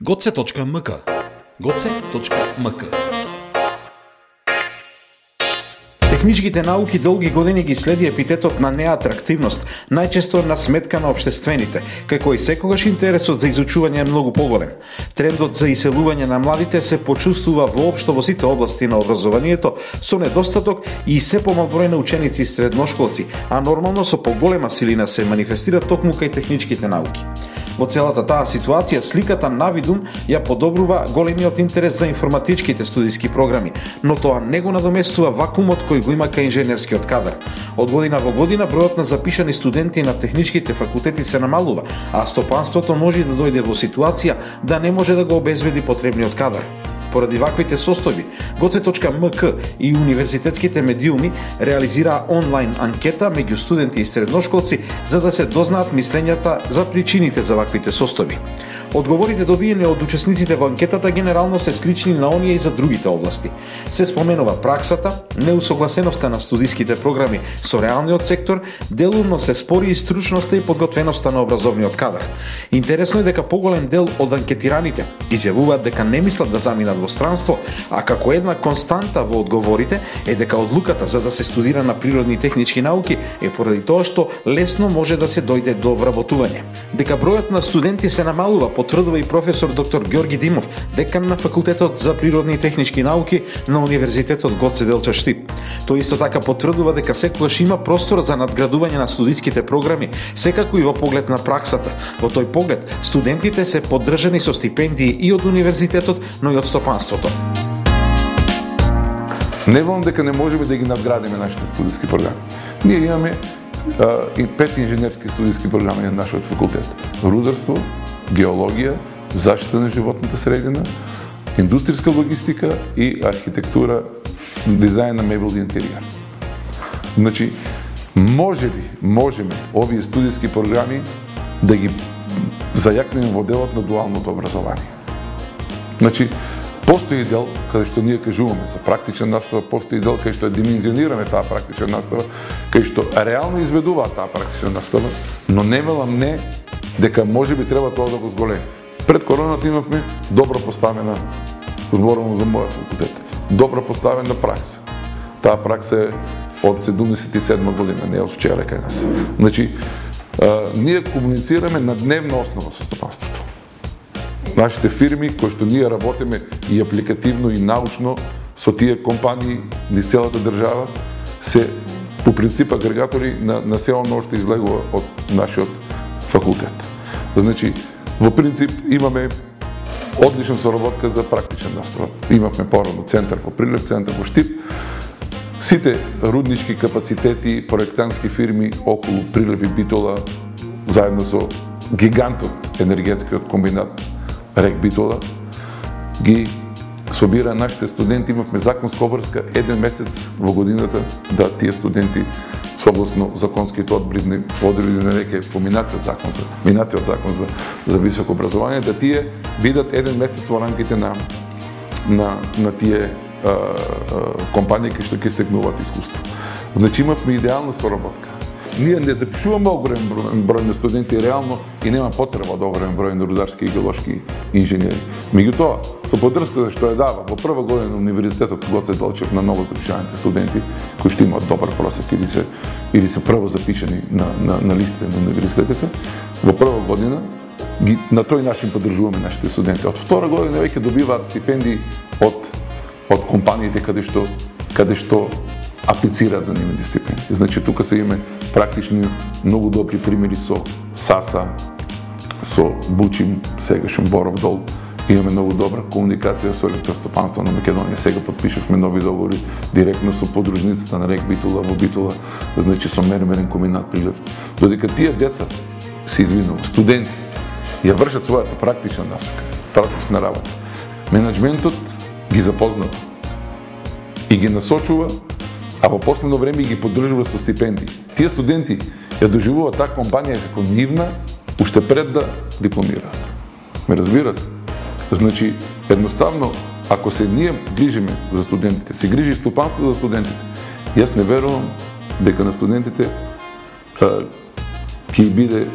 goce.mk goce.mk Техничките науки долги години ги следи епитетот на неатрактивност, најчесто на сметка на обштествените, кај и секогаш интересот за изучување е многу поголем. Трендот за иселување на младите се почувствува воопшто во сите области на образованието со недостаток и се помал број на ученици и средношколци, а нормално со поголема силина се манифестира токму кај техничките науки. Во целата таа ситуација сликата навидум ја подобрува големиот интерес за информатичките студиски програми, но тоа не го надоместува вакуумот кој го има кај инженерскиот кадар. Од година во година бројот на запишани студенти на техничките факултети се намалува, а стопанството може да дојде во ситуација да не може да го обезбеди потребниот кадар. Поради ваквите состојби, goce.mk и универзитетските медиуми реализираа онлайн анкета меѓу студенти и средношколци за да се дознаат мислењата за причините за ваквите состојби. Одговорите добиени од учесниците во анкетата генерално се слични на оние и за другите области. Се споменува праксата, неусогласеноста на студиските програми со реалниот сектор, делумно се спори и стручноста и подготвеноста на образовниот кадар. Интересно е дека поголем дел од анкетираните изјавуваат дека не мислат да заминат во странство, а како една константа во одговорите е дека одлуката за да се студира на природни и технички науки е поради тоа што лесно може да се дојде до вработување. Дека бројот на студенти се намалува потврдува и професор доктор Ѓорги Димов, декан на факултетот за природни и технички науки на Универзитетот Гоце Делча Штип. Тој исто така потврдува дека секогаш има простор за надградување на студиските програми, секако и во поглед на праксата. Во тој поглед, студентите се поддржани со стипендии и од универзитетот, но и од стопанството. Не волам дека не можеме да ги надградиме нашите студиски програми. Ние имаме а, и пет инженерски студиски програми на нашиот факултет. Рударство, геологија, заштита на животната средина, индустријска логистика и архитектура, дизајн на мебел и интериор. Значи, може ли, можеме овие студиски програми да ги зајакнеме во делот на дуалното образование. Значи, постои дел каде што ние кажуваме за практична настава, постои дел каде што димензионираме таа практична настава, каде што реално изведува таа практична настава, но не велам не дека може би треба тоа да го зголеми. Пред короната имавме добро поставена, зборувам за мојот факултет, добро поставена пракса. Таа пракса е од 77 година, не од вчера кај нас. Значи, а, ние комуницираме на дневна основа со стопанството. Нашите фирми, кои што ние работиме и апликативно и научно со тие компании низ целата држава, се по принцип агрегатори на, на се оно што излегува од нашиот факултет. Значи, во принцип имаме одлична соработка за практичен настава. Имавме порано центар во Прилеп, центар во Штип. Сите руднички капацитети, проектантски фирми околу Прилеп и Битола, заедно со гигантот енергетскиот комбинат Рек Битола, ги собира нашите студенти, имавме законска обрска еден месец во годината да тие студенти согласно законските одбридни одредби на веќе поминатиот закон за минатиот закон за за високо образование да тие бидат еден месец во рамките на на на тие компании кои што ќе стекнуваат искуство. Значи имавме идеална соработка. Ние не запишуваме огромен број, број на студенти реално и нема потреба од огромен број на рударски и геолошки инженери. Меѓутоа, со поддршката што ја дава во прва година на универзитетот Гоце Делчев на ново запишаните студенти кои што имаат добар просек или се или се прво запишани на на, на листите на универзитетите, во прва година ги, на тој начин поддржуваме нашите студенти. Од втора година веќе добиваат стипендии од од компаниите каде што каде што аплицираат за нивните стипендии. Значи тука се имаме практични многу добри примери со САСА, со Бучим, сегашен Боров дол. Имаме многу добра комуникација со електростопанство на Македонија. Сега подпишавме нови договори директно со подружницата на Рек Битула во Битула, значи со мермерен комбинат Прилев. Додека тие деца, се извинувам, студенти, ја вршат својата практична насока, практична работа. Менеджментот ги запознава и ги насочува а во последно време ги поддржува со стипендии. Тие студенти ја доживуваат таа компанија како нивна уште пред да дипломираат. Ме разбирате? Значи, едноставно, ако се ние грижиме за студентите, се грижи стопанство за студентите, јас не верувам дека на студентите ќе биде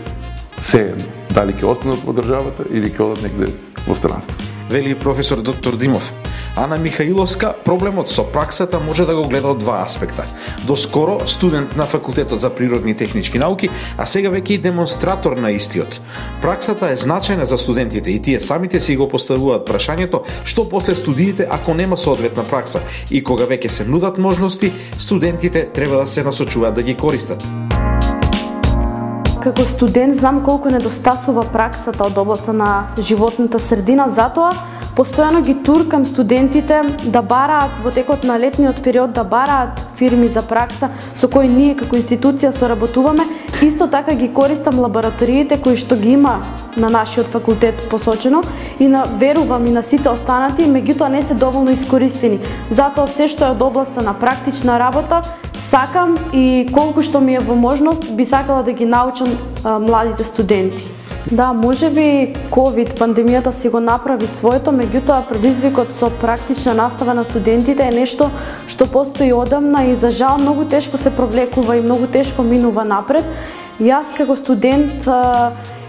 се дали ќе останат во државата или ќе одат негде во странство. Вели професор доктор Димов. Ана Михаиловска, проблемот со праксата може да го гледа од два аспекта. Доскоро студент на факултетот за природни и технички науки, а сега веќе и демонстратор на истиот. Праксата е значајна за студентите и тие самите си го поставуваат прашањето што после студиите ако нема соодветна пракса и кога веќе се нудат можности, студентите треба да се насочуваат да ги користат. Како студент знам колку недостасува праксата од областа на животната средина, затоа Постојано ги туркам студентите да бараат во текот на летниот период да бараат фирми за пракса со кои ние како институција соработуваме. Исто така ги користам лабораториите кои што ги има на нашиот факултет посочено и на верувам и на сите останати, меѓутоа не се доволно искористени. Затоа се што е од областа на практична работа сакам и колку што ми е во можност би сакала да ги научам а, младите студенти. Да, може би COVID, пандемијата си го направи своето, меѓутоа предизвикот со практична настава на студентите е нешто што постои одамна и за жал многу тешко се провлекува и многу тешко минува напред. Јас како студент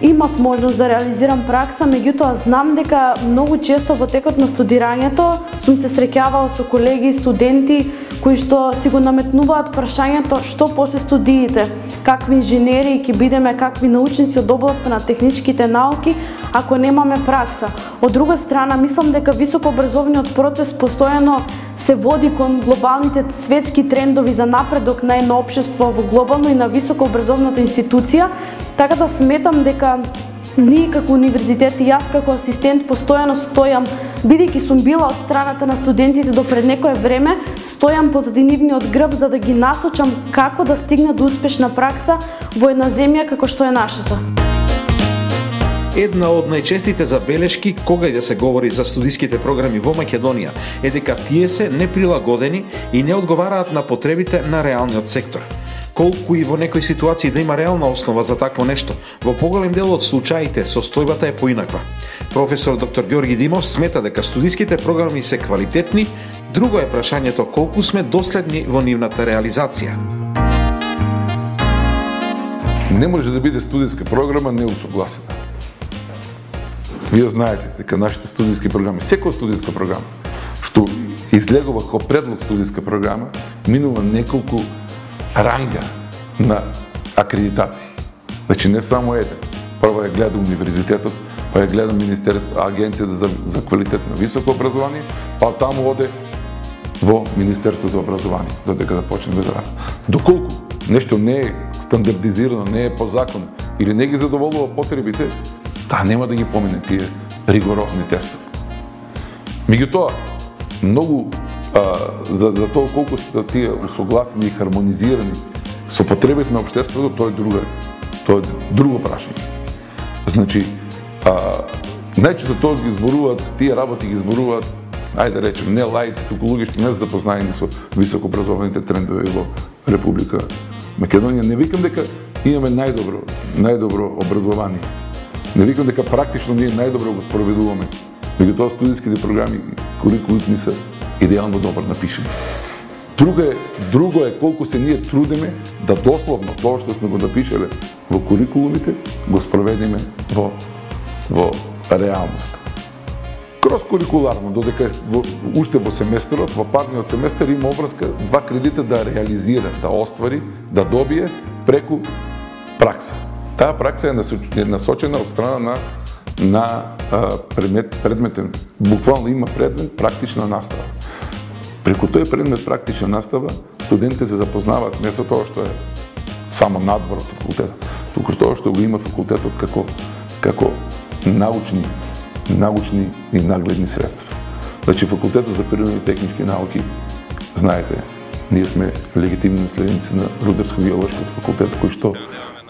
имав можност да реализирам пракса, меѓутоа знам дека многу често во текот на студирањето сум се среќавала со колеги и студенти кои што си го наметнуваат прашањето што после студиите, какви инженери ќе бидеме, какви научници од областа на техничките науки, ако немаме пракса. Од друга страна, мислам дека високообразовниот процес постојано се води кон глобалните светски трендови за напредок на едно општество во глобално и на високообразовната институција, така да сметам дека ние како универзитет и јас како асистент постојано стојам, бидејќи сум била од страната на студентите до пред некое време, стојам позади нивниот грб за да ги насочам како да стигнат до успешна пракса во една земја како што е нашата. Една од најчестите забелешки кога и да се говори за студиските програми во Македонија е дека тие се неприлагодени и не одговараат на потребите на реалниот сектор. Колку и во некои ситуации да има реална основа за такво нешто, во поголем дел од случаите состојбата е поинаква. Професор доктор Ѓорги Димов смета дека студиските програми се квалитетни, друго е прашањето колку сме доследни во нивната реализација. Не може да биде студиска програма неусогласена Вие знаете дека нашите студиски програми, секоја студиска програма, што излегува како предлог студиска програма, минува неколку ранга на акредитации. Значи не само еден. Прво ја гледа универзитетот, па ја гледа Министерство, Агенцијата за, за квалитет на високо образование, па таму оде во Министерство за образование, додека да почне да работи. Доколку нешто не е стандардизирано, не е по закон или не ги задоволува потребите, таа нема да ги помине тие ригорозни тестови. Меѓутоа, многу а, за, за тоа колку се тие усогласени и хармонизирани со потребите на обштеството, тоа е друга, тоа е друго прашање. Значи, а, најчесто тоа ги зборуваат, тие работи ги зборуваат, ајде да речем, не лајци, туку луѓе што не се запознаени со високообразованите трендови во Република Македонија. Не викам дека имаме најдобро, најдобро образование Не викам дека практично ние најдобро го спроведуваме, меѓутоа студиските програми курикулите ни се идеално да добро напишени. Друго е, друго е колку се ние трудиме да дословно тоа што сме го напишале во курикулумите го спроведиме во во реалност. Кроз курикуларно, додека во, уште во семестерот, во парниот семестер има обврска два кредита да реализира, да оствари, да добие преку пракса. Таа пракса е насочена од страна на на предмет, предметен, буквално има предмет практична настава. Преку тој предмет практична настава, студентите се запознаваат не со тоа што е само надвор од факултетот, туку тоа што го има факултетот како како научни научни и нагледни средства. Значи факултетот за природни и технички науки, знаете, ние сме легитимни наследници на Рудерско-геолошкиот факултет кој што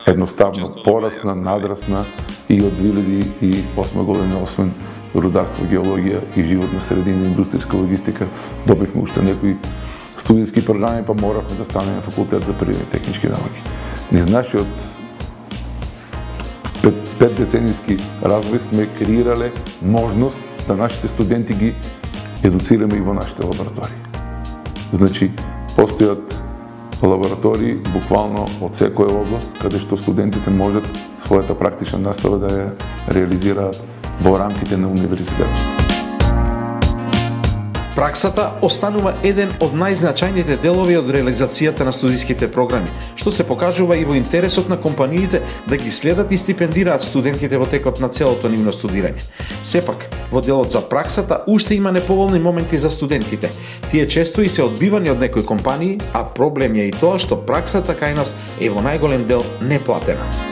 едноставно порасна, надрасна и од 2008 година, освен рударство, геологија и животна средина, индустријска логистика, добивме уште некои студиски програми, па моравме да станеме факултет за природни технички науки. Низ од пет, пет деценијски развој сме креирале можност да нашите студенти ги едуцираме и во нашите лаборатории. Значи, постојат лаборатории буквално од секоја област, каде што студентите можат својата практична настава да ја реализираат во рамките на универзитетот. Праксата останува еден од најзначајните делови од реализацијата на студиските програми, што се покажува и во интересот на компаниите да ги следат и стипендираат студентите во текот на целото нивно студирање. Сепак, во делот за праксата уште има неповолни моменти за студентите. Тие често и се одбивани од некои компании, а проблем е и тоа што праксата кај нас е во најголем дел неплатена.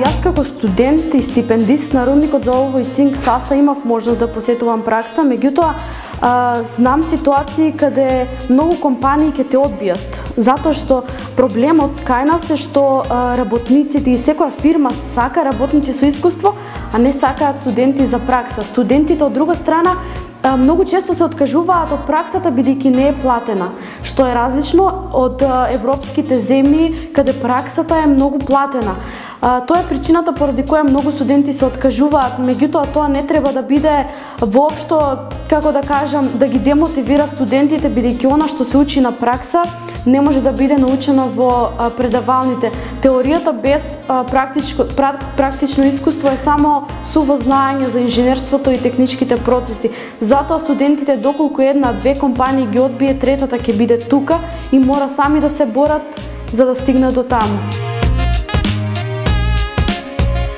Јас како студент и стипендист на рудникот за олово и цинк САСА имав можност да посетувам пракса, меѓутоа знам ситуации каде многу компании ќе те одбијат, затоа што проблемот кај нас е што работниците и секоја фирма сака работници со искуство, а не сакаат студенти за пракса. Студентите од друга страна многу често се откажуваат од праксата бидејќи не е платена, што е различно од европските земји каде праксата е многу платена. Тоа е причината поради која многу студенти се откажуваат, меѓутоа тоа не треба да биде воопшто, како да кажам, да ги демотивира студентите, бидејќи она што се учи на пракса не може да биде научено во предавалните. Теоријата без практичко, практично искуство е само суво знаење за инженерството и техничките процеси. Затоа студентите доколку една две компании ги одбие, третата ќе биде тука и мора сами да се борат за да стигнат до таму.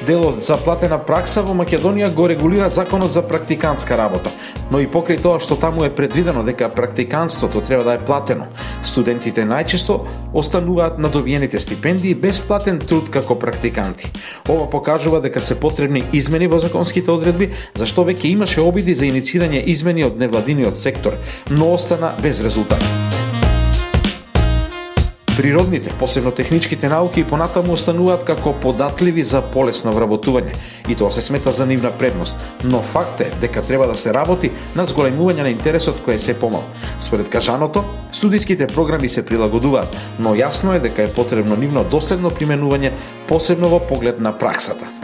Делот за заплатена пракса во Македонија го регулира законот за практикантска работа, но и покрај тоа што таму е предвидено дека практиканството треба да е платено, студентите најчесто остануваат на добиените стипендии без платен труд како практиканти. Ова покажува дека се потребни измени во законските одредби, зашто веќе имаше обиди за иницирање измени од невладиниот сектор, но остана без резултат. Природните, посебно техничките науки и понатаму остануваат како податливи за полесно вработување и тоа се смета за нивна предност, но факт е дека треба да се работи на зголемување на интересот кој е се помал. Според кажаното, студиските програми се прилагодуваат, но јасно е дека е потребно нивно доследно применување, посебно во поглед на праксата.